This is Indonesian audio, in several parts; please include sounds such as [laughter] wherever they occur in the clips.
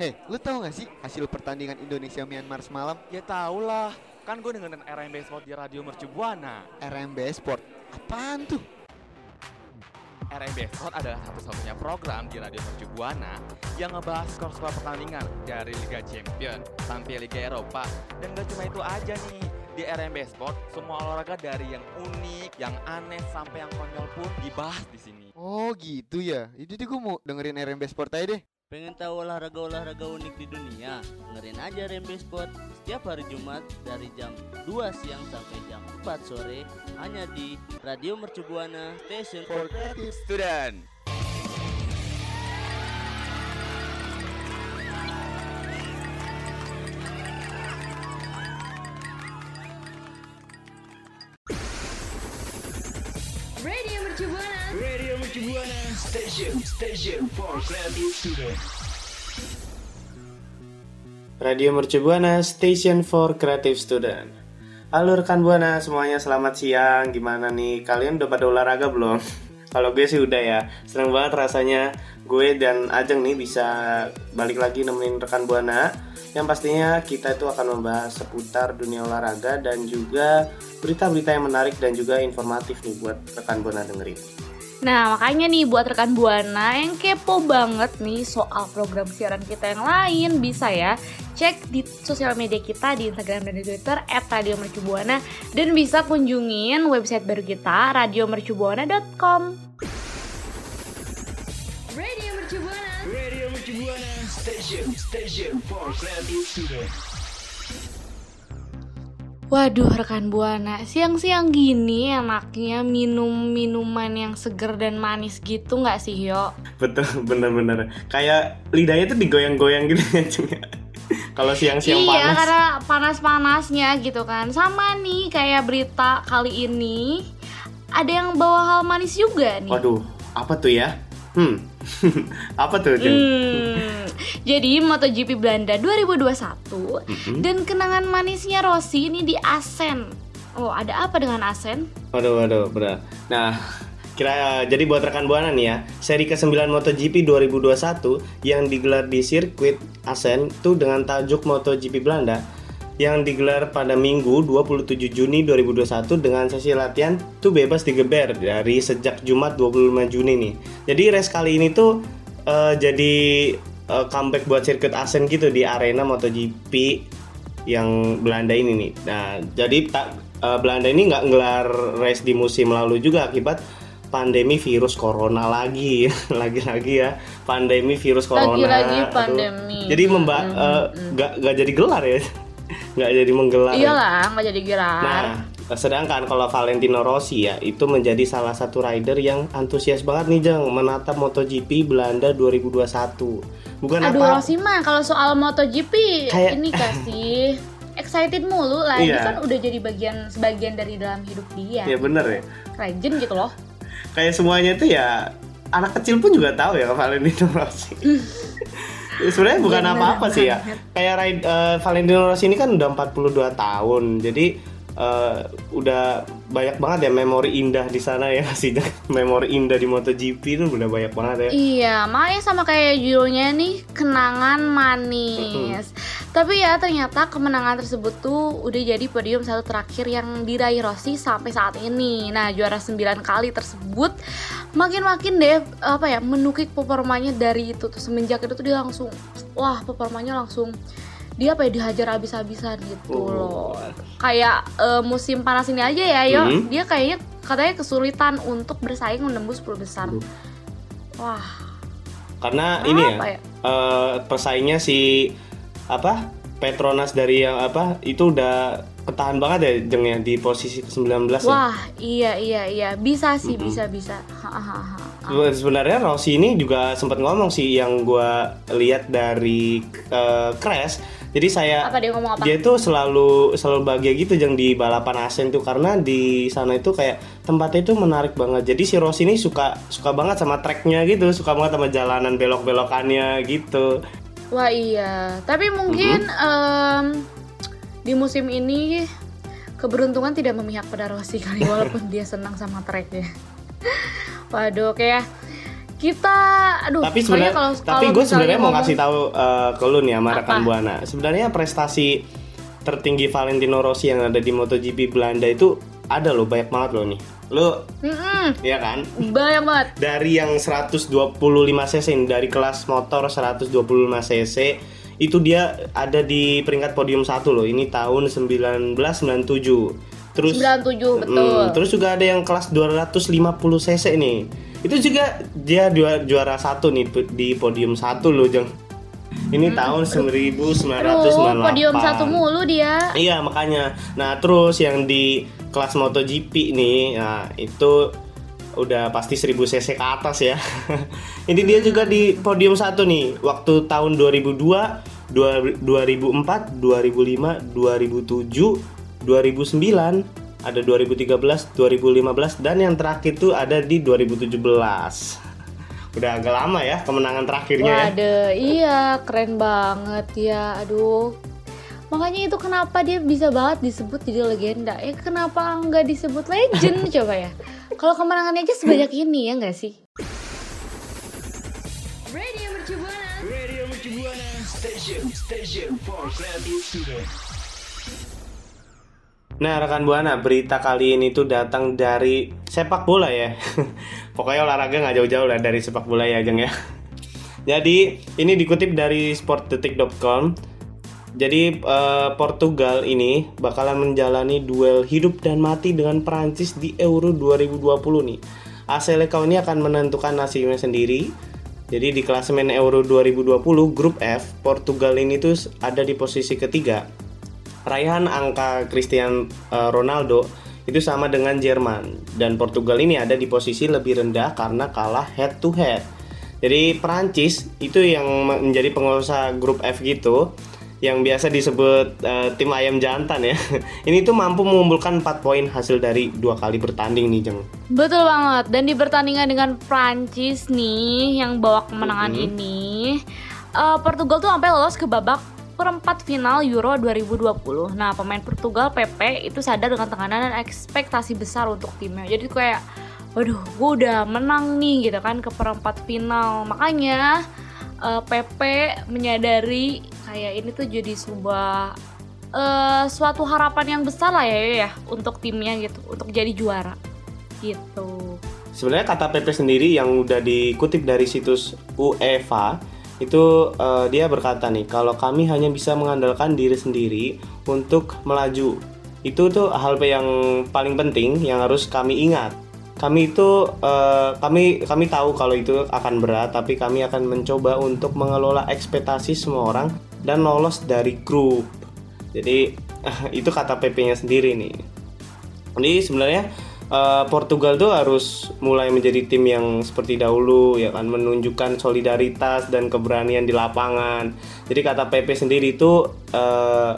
Hei, lu tahu gak sih hasil pertandingan Indonesia Myanmar semalam? Ya tau lah, kan gue dengerin RMB Sport di Radio Mercu Buana. RMB Sport. Apaan tuh? RMB Sport adalah satu-satunya program di Radio Mercu Buana yang ngebahas skor-skor pertandingan dari Liga Champion sampai Liga Eropa. Dan gak cuma itu aja nih, di RMB Sport semua olahraga dari yang unik, yang aneh sampai yang konyol pun dibahas di sini. Oh gitu ya. Tuh gue mau dengerin RMB Sport aja deh. Pengen tahu olahraga-olahraga unik di dunia? Dengerin aja Rembe Sport setiap hari Jumat dari jam 2 siang sampai jam 4 sore hanya di Radio Mercu Buana Station for Creative Student. Station Station for. Radio Mercu Buana Station for Creative Student. Halo rekan Buana, semuanya selamat siang. Gimana nih? Kalian udah pada olahraga belum? [laughs] Kalau gue sih udah ya. Seneng banget rasanya gue dan Ajeng nih bisa balik lagi nemenin rekan Buana. Yang pastinya kita itu akan membahas seputar dunia olahraga dan juga berita-berita yang menarik dan juga informatif nih buat rekan Buana dengerin. Nah, makanya nih buat rekan Buana yang kepo banget nih soal program siaran kita yang lain bisa ya cek di sosial media kita di Instagram dan di Twitter @radiomercubuana dan bisa kunjungin website baru kita radiomercubuana.com. Radio Mercu Buana. Radio Mercu Buana Station Station for Creative Student. Waduh rekan Buana, siang-siang gini enaknya minum minuman yang seger dan manis gitu nggak sih Yo? Betul, [laughs] bener-bener. Kayak lidahnya tuh digoyang-goyang gitu ya. [laughs] Kalau siang-siang iya, panas. karena panas-panasnya gitu kan. Sama nih kayak berita kali ini ada yang bawa hal manis juga nih. Waduh, apa tuh ya? Hmm, [laughs] apa tuh, Jeng? Hmm, jadi MotoGP Belanda 2021 Mhm. dan kenangan manisnya Rossi ini di Asen. Oh, ada apa dengan Asen? Waduh, waduh, berat. Nah, kira jadi buat rekan buana nih ya, seri ke-9 MotoGP 2021 yang digelar di sirkuit Asen tuh dengan tajuk MotoGP Belanda yang digelar pada Minggu 27 Juni 2021 dengan sesi latihan tuh bebas digeber dari sejak Jumat 25 Juni nih. Jadi race kali ini tuh eh, jadi eh, comeback buat sirkuit Asen gitu di arena MotoGP yang Belanda ini nih. Nah, jadi tak eh, Belanda ini nggak ngelar race di musim lalu juga akibat pandemi virus corona lagi, [laughs] lagi-lagi ya pandemi virus corona. Lagi-lagi Aduh. pandemi. Jadi memba Hmm, eh, nggak nggak jadi gelar ya, nggak jadi menggelar. ya. Iyalah, nggak jadi gelar. Nah, sedangkan kalau Valentino Rossi ya itu menjadi salah satu rider yang antusias banget nih Jeng menatap MotoGP Belanda 2021. Bukan Aduh apa Rossi mah kalau soal MotoGP Kayak- ini kasih excited mulu lah. Iya. kan udah jadi bagian sebagian dari dalam hidup dia. Ya bener ya. Legend gitu loh. Kayak semuanya itu ya anak kecil pun juga tahu ya Valentino Rossi. [laughs] Ya, Sebenarnya bukan Bener apa-apa sih ya. [laughs] Kayak ride- eh, Valentino Rossi ini kan udah 42 tahun. Jadi eh, udah banyak banget ya memori indah di sana ya [laughs] sih. memori indah di MotoGP itu udah banyak banget ya. Iya, makanya sama kayak judulnya nih kenangan manis. Tapi ya ternyata kemenangan tersebut tuh udah jadi podium satu terakhir yang diraih Rossi sampai saat ini. Nah, juara 9 kali tersebut makin-makin deh apa ya menukik performanya dari itu tuh semenjak itu tuh dia langsung wah performanya langsung dia apa ya dihajar habis-habisan gitu Oh. loh. Kayak eh, musim panas ini aja ya, yo. Mhm. Dia kayaknya katanya kesulitan untuk bersaing menembus 10 besar. Aduh. Wah, Karena ini ya, ya? eh, pesaingnya si apa Petronas dari yang apa itu udah ketahan banget ya Jeng ya di posisi ke-19 ya. Wah, iya iya iya, bisa sih, Mm-mm. bisa bisa. Hahaha. Sebenarnya Rossi ini juga sempat ngomong sih yang gua lihat dari eh, Crash. Jadi saya Apa dia ngomong apa? dia itu selalu selalu bahagia gitu jeng di balapan Asen tuh karena di sana itu kayak tempatnya itu menarik banget. Jadi si Rossi ini suka suka banget sama tracknya gitu, suka banget sama jalanan belok-belokannya gitu. Wah iya, tapi mungkin em, di musim ini keberuntungan tidak memihak pada Rossi kali [laughs] walaupun dia senang sama tracknya. [laughs] Waduh, oke ya. kita aduh tapi sebenarnya kalau tapi gue sebenarnya mau ngomong- kasih tahu eh, ke lu nih sama Apa? rekan buana sebenarnya prestasi tertinggi Valentino Rossi yang ada di MotoGP Belanda itu ada loh banyak banget loh nih lu? Mm-mm, ya kan? Banyak banget. Dari yang 125 cc dari kelas motor 125 cc itu dia ada di peringkat podium satu loh. Ini tahun 1997 terus 97 betul. Hmm, terus juga ada yang kelas 250 cc nih. Itu juga dia juara, juara satu nih di podium satu loh, Jeng. Ini tahun 1998. Aduh, podium satu mulu dia. Iya, makanya. Nah, terus yang di kelas MotoGP nih, nah itu udah pasti 1000 cc ke atas ya. [laughs] Ini dia juga di podium satu nih, waktu tahun 2002, 2004, 2005, 2007, 2009, ada 2013, 2015 dan yang terakhir tuh ada di 2017. [laughs] Udah agak lama ya kemenangan terakhirnya ya. Waduh, iya keren banget ya. Aduh. Makanya itu kenapa dia bisa banget disebut jadi legenda. Ya kenapa nggak disebut legend [laughs] coba ya? Kalau kemenangannya aja sebanyak ini ya nggak sih? Radio Mercubuana Station Station for Creative Students Nah, rekan Buana, berita kali ini tuh datang dari sepak bola ya. [laughs] Pokoknya olahraga nggak jauh-jauh lah dari sepak bola ya, Jeng ya. Jadi, ini dikutip dari sportdetik.com. Jadi, eh, Portugal ini bakalan menjalani duel hidup dan mati dengan Prancis di Euro 2020 nih. AC Lekau ini akan menentukan nasibnya sendiri. Jadi di klasemen Euro 2020 grup F, Portugal ini tuh ada di posisi ketiga Raihan angka Cristiano eh, Ronaldo itu sama dengan Jerman dan Portugal ini ada di posisi lebih rendah karena kalah head to head. Jadi Prancis itu yang menjadi pengusaha grup F gitu yang biasa disebut eh, tim ayam jantan ya. [laughs] Ini tuh mampu mengumpulkan 4 poin hasil dari dua kali bertanding nih Jeng. Betul banget. Dan di pertandingan dengan Prancis nih yang bawa kemenangan Mhm. ini, eh, Portugal tuh sampai lolos ke babak perempat final Euro 2020. Nah, pemain Portugal PP itu sadar dengan tekanan dan ekspektasi besar untuk timnya. Jadi kayak waduh, gue udah menang nih gitu kan ke perempat final. Makanya eh, PP menyadari kayak ini tuh jadi sebuah eh, suatu harapan yang besar lah ya ya untuk timnya gitu, untuk jadi juara gitu. Sebenarnya kata PP sendiri yang udah dikutip dari situs UEFA itu eh, dia berkata nih kalau kami hanya bisa mengandalkan diri sendiri untuk melaju. Itu tuh hal yang paling penting yang harus kami ingat. Kami itu eh, kami kami tahu kalau itu akan berat tapi kami akan mencoba untuk mengelola ekspektasi semua orang dan lolos dari grup. Jadi itu kata PP-nya sendiri nih. Jadi sebenarnya eh, Portugal tuh harus mulai menjadi tim yang seperti dahulu ya kan menunjukkan solidaritas dan keberanian di lapangan. Jadi kata PP sendiri itu eh,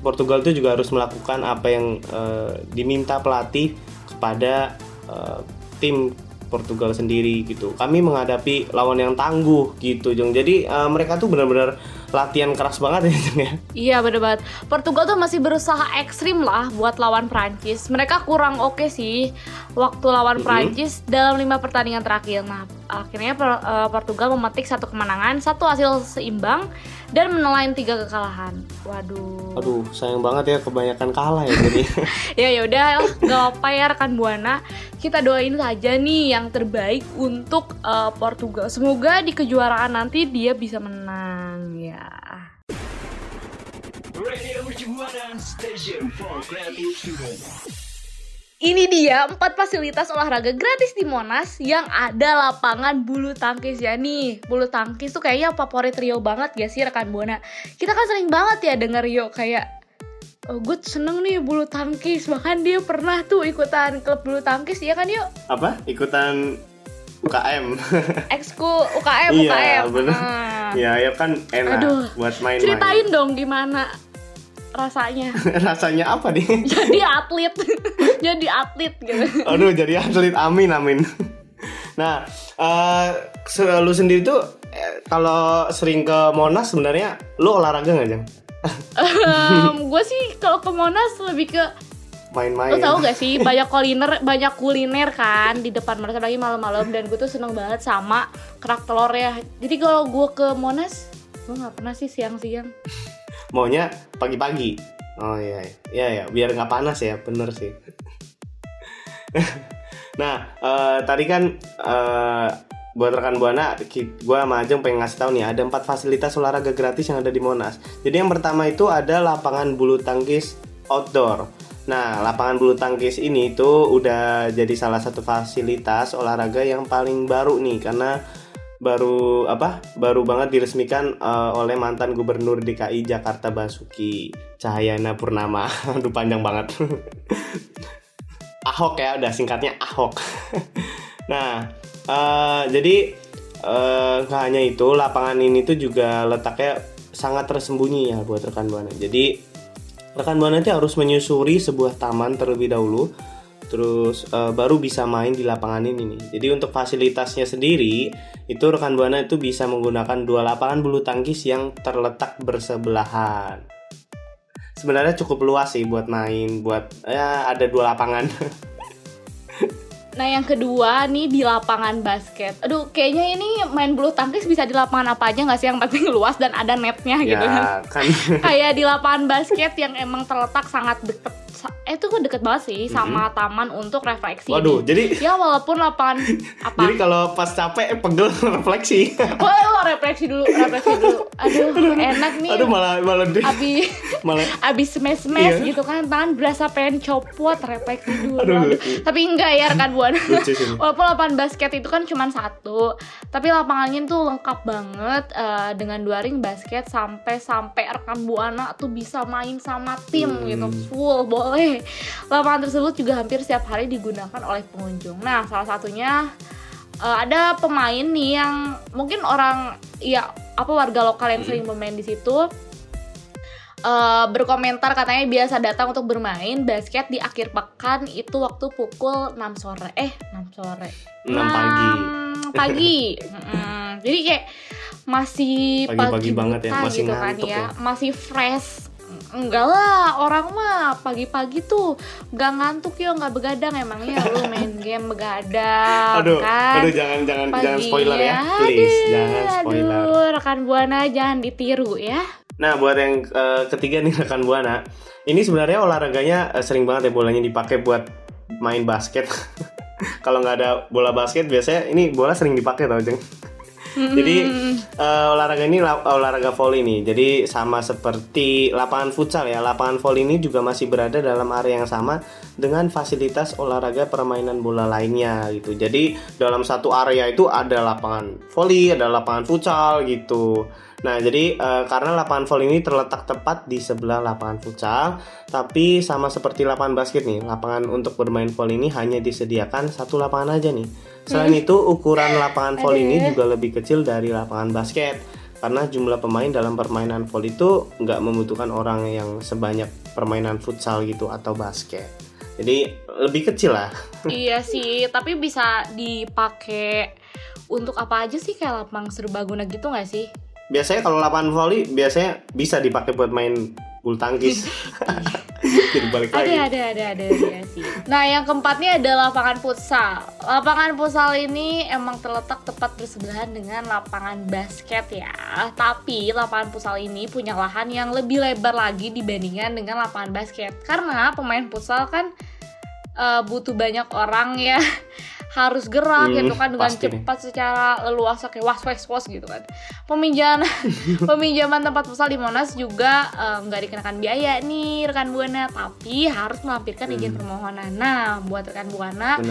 Portugal tuh juga harus melakukan apa yang eh, diminta pelatih kepada eh, tim Portugal sendiri gitu. Kami menghadapi lawan yang tangguh gitu, Jong. Jadi eh, mereka tuh benar-benar latihan keras banget ya, ya. Iya bener banget. Portugal tuh masih berusaha ekstrim lah buat lawan Prancis. Mereka kurang oke sih waktu lawan Mhm. Prancis dalam lima pertandingan terakhir. Nah akhirnya eh, Portugal memetik satu kemenangan, satu hasil seimbang dan menelan tiga kekalahan. Waduh. Aduh, sayang banget ya kebanyakan kalah ya jadi. [laughs] Ya ya udah, oh, nggak apa ya rekan buana. Kita doain saja nih yang terbaik untuk eh, Portugal. Semoga di kejuaraan nanti dia bisa menang ya. Radio Station for Creative Students Ini dia empat fasilitas olahraga gratis di Monas yang ada lapangan bulu tangkis ya nih. Bulu tangkis tuh kayaknya favorit Rio banget gak sih rekan Buana? Kita kan sering banget ya denger Rio kayak Oh, gue seneng nih bulu tangkis bahkan dia pernah tuh ikutan klub bulu tangkis ya kan yuk Apa? Ikutan UKM. [laughs] ekskul UKM Iya, UKM bener. Ah. ya, ya kan enak Aduh, buat main-main. ceritain dong gimana rasanya [laughs] Rasanya apa nih? [laughs] jadi atlet [laughs] jadi atlet gitu Aduh, jadi atlet amin amin. Nah, eh se- lu sendiri tuh eh, kalau sering ke Monas sebenarnya lu olahraga nggak jang? gue sih kalau ke Monas lebih ke main-main. Lo tau gak sih banyak kuliner banyak kuliner kan di depan Monas lagi malam-malam dan gue tuh seneng banget sama kerak telur ya. Jadi kalau gue ke Monas gue nggak pernah sih siang-siang. Maunya pagi-pagi. Oh iya, iya ya, biar nggak panas ya, bener sih. [laughs] nah, eh, tadi kan eh, buat rekan buana, gue sama Ajeng pengen ngasih tahu nih ada empat fasilitas olahraga gratis yang ada di Monas. Jadi yang pertama itu ada lapangan bulu tangkis outdoor. Nah, lapangan bulu tangkis ini tuh udah jadi salah satu fasilitas olahraga yang paling baru nih karena baru apa? Baru banget diresmikan eh, oleh mantan gubernur DKI Jakarta Basuki Cahayana Purnama. [laughs] Aduh panjang banget. [laughs] Ahok ya, udah singkatnya Ahok. [laughs] nah, eh, jadi eh, nggak hanya itu, lapangan ini tuh juga letaknya sangat tersembunyi ya buat rekan buana. Jadi rekan buana itu harus menyusuri sebuah taman terlebih dahulu terus eh, baru bisa main di lapangan ini nih. Jadi untuk fasilitasnya sendiri itu rekan buana itu bisa menggunakan dua lapangan bulu tangkis yang terletak bersebelahan. Sebenarnya cukup luas sih buat main, buat ya ada dua lapangan. [laughs] Nah yang kedua nih di lapangan basket. Aduh kayaknya ini main bulu tangkis bisa di lapangan apa aja nggak sih yang penting luas dan ada netnya gitu kan. ya kan. [laughs] Kayak di lapangan basket yang emang terletak sangat deket. Eh itu kok deket banget sih sama taman untuk refleksi. Waduh, jadi Ya walaupun lapangan [laughs] apa? jadi kalau pas capek pegel [laughs] refleksi. Lo refleksi dulu, refleksi dulu. Aduh, enak nih. Aduh malah malah deh. Abis malah abis smash smash Iya. gitu kan tangan berasa pengen copot refleksi dulu Aduh. Aduh. tapi enggak ya rekan buana walaupun lapangan basket itu kan cuma satu tapi lapangannya tuh lengkap banget eh, dengan dua ring basket sampai sampai rekan buana tuh bisa main sama tim Hmm. gitu full boleh lapangan tersebut juga hampir setiap hari digunakan oleh pengunjung nah salah satunya eh, ada pemain nih yang mungkin orang ya apa warga lokal yang Hmm. sering bermain di situ eh, berkomentar katanya biasa datang untuk bermain basket di akhir pekan itu waktu pukul 6 sore eh 6 sore 6 pagi. 6 pagi [laughs] Mm-mm. jadi kayak masih Pagi-pagi pagi banget ya, masih gitu kan ya ya. masih fresh enggak lah orang mah pagi-pagi tuh nggak ngantuk ya nggak begadang emangnya lu main game begadang Aduh, kan aduh jangan jangan jangan Paginya. spoiler ya, please jangan spoiler. Aduh, rekan buana jangan ditiru ya. Nah, buat yang eh, ketiga nih [laughs] rekan buana, ini sebenarnya olahraganya eh, sering banget ya bolanya dipakai buat main basket. [laughs] Kalau nggak ada bola basket, biasanya ini bola sering dipakai tau jeng. Jadi eh, olahraga ini la- olahraga volley nih. Jadi sama seperti lapangan futsal ya. Lapangan volley ini juga masih berada dalam area yang sama dengan fasilitas olahraga permainan bola lainnya gitu. Jadi dalam satu area itu ada lapangan volley, ada lapangan futsal gitu. Nah, jadi eh, karena lapangan volley ini terletak tepat di sebelah lapangan futsal, tapi sama seperti lapangan basket nih, lapangan untuk bermain volley ini hanya disediakan satu lapangan aja nih. Selain itu, ukuran lapangan volley ini juga lebih kecil dari lapangan basket. Karena jumlah pemain dalam permainan volley itu nggak membutuhkan orang yang sebanyak permainan futsal gitu atau basket. Jadi lebih kecil lah. [laughs] iya sih, tapi bisa dipakai untuk apa aja sih kayak lapang serbaguna gitu nggak sih? Biasanya kalau lapangan volley biasanya bisa dipakai buat main bulu tangkis. [laughs] Jadi balik Ada, lagi. ada, ada, ada, ada sih. Nah, yang keempatnya ada lapangan futsal. Lapangan futsal ini emang terletak tepat bersebelahan dengan lapangan basket ya. Tapi lapangan futsal ini punya lahan yang lebih lebar lagi dibandingkan dengan lapangan basket. Karena pemain futsal kan eh, butuh banyak orang ya [laughs] harus gerak Hmm, gitu kan dengan pasti nih. cepat secara leluasa kayak was was was gitu kan peminjaman [laughs] peminjaman tempat futsal di Monas juga eh, nggak dikenakan biaya nih rekan buana tapi harus melampirkan izin Hmm. permohonan nah buat rekan buana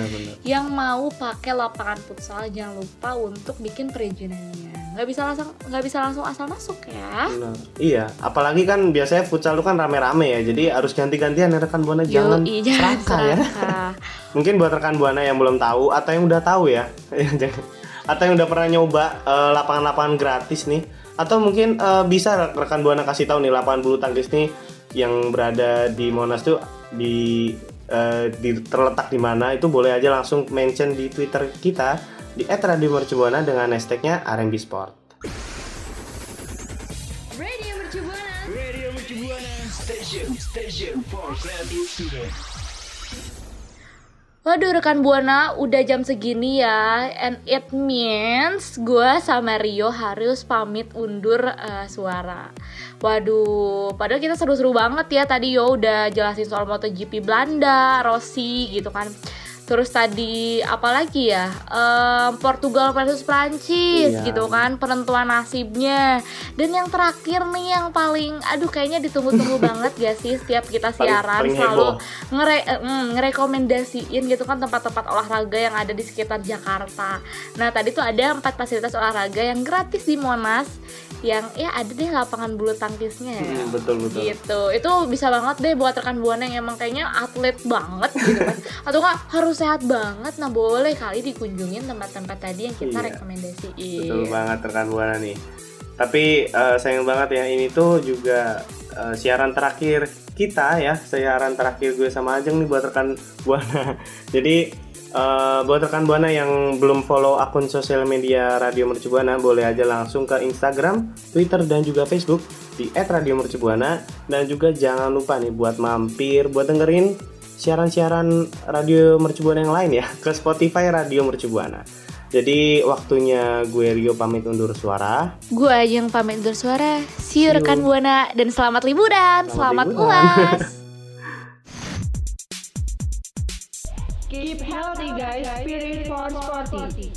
yang mau pakai lapangan futsal jangan lupa untuk bikin perizinannya nggak bisa langsung nggak bisa langsung asal masuk ya Benar. Iya, apalagi kan biasanya futsal itu kan rame-rame ya, jadi harus ganti-gantian ya rekan buana jangan serakah ya. [laughs] Mungkin buat rekan buana yang belum tahu atau yang udah tahu ya, [laughs] ya jangan. Atau yang udah pernah nyoba eh, lapangan-lapangan gratis nih, atau mungkin eh, bisa rekan buana kasih tahu nih lapangan bulu tangkis nih yang berada di Monas tuh di eh, di terletak di mana itu boleh aja langsung mention di Twitter kita di @radiomercubuana dengan hashtagnya RMB Sport. Radio Mercubuana. Station Station for Creative Student Waduh rekan Buana udah jam segini ya. And it means gue sama Rio harus pamit undur eh, suara. Waduh padahal kita seru-seru banget ya. Tadi yo udah jelasin soal MotoGP Belanda, Rossi gitu kan Terus tadi apalagi ya Em, Portugal versus Prancis Iya. gitu kan penentuan nasibnya dan yang terakhir nih yang paling aduh kayaknya ditunggu-tunggu [laughs] banget gak sih setiap kita Paling- siaran paling selalu heboh. ngere mm, ngerekomendasiin gitu kan tempat-tempat olahraga yang ada di sekitar Jakarta. Nah tadi tuh ada empat fasilitas olahraga yang gratis di Monas, yang ya ada deh lapangan bulu tangkisnya ya. Hmm, betul betul. Gitu, itu bisa banget deh buat rekan buana yang emang kayaknya atlet banget gitu kan, [laughs] atau nggak harus sehat banget. Nah boleh kali dikunjungin tempat-tempat tadi yang kita Iya. rekomendasiin. Betul banget rekan buana nih. Tapi eh, sayang banget ya ini tuh juga eh, siaran terakhir kita ya, siaran terakhir gue sama Ajeng nih buat rekan buana. [laughs] Jadi eh, buat rekan buana yang belum follow akun sosial media Radio Mercu Buana boleh aja langsung ke Instagram, Twitter dan juga Facebook di @radiomercubuana dan juga jangan lupa nih buat mampir buat dengerin siaran-siaran Radio Mercu Buana yang lain ya [laughs] ke Spotify Radio Mercu Buana. Jadi waktunya gue Rio pamit undur suara. Gue aja yang pamit undur suara. See you See you. rekan buana dan selamat liburan, Selamat selamat, liburan. uas. [laughs] Keep healthy guys, spirit for sporty.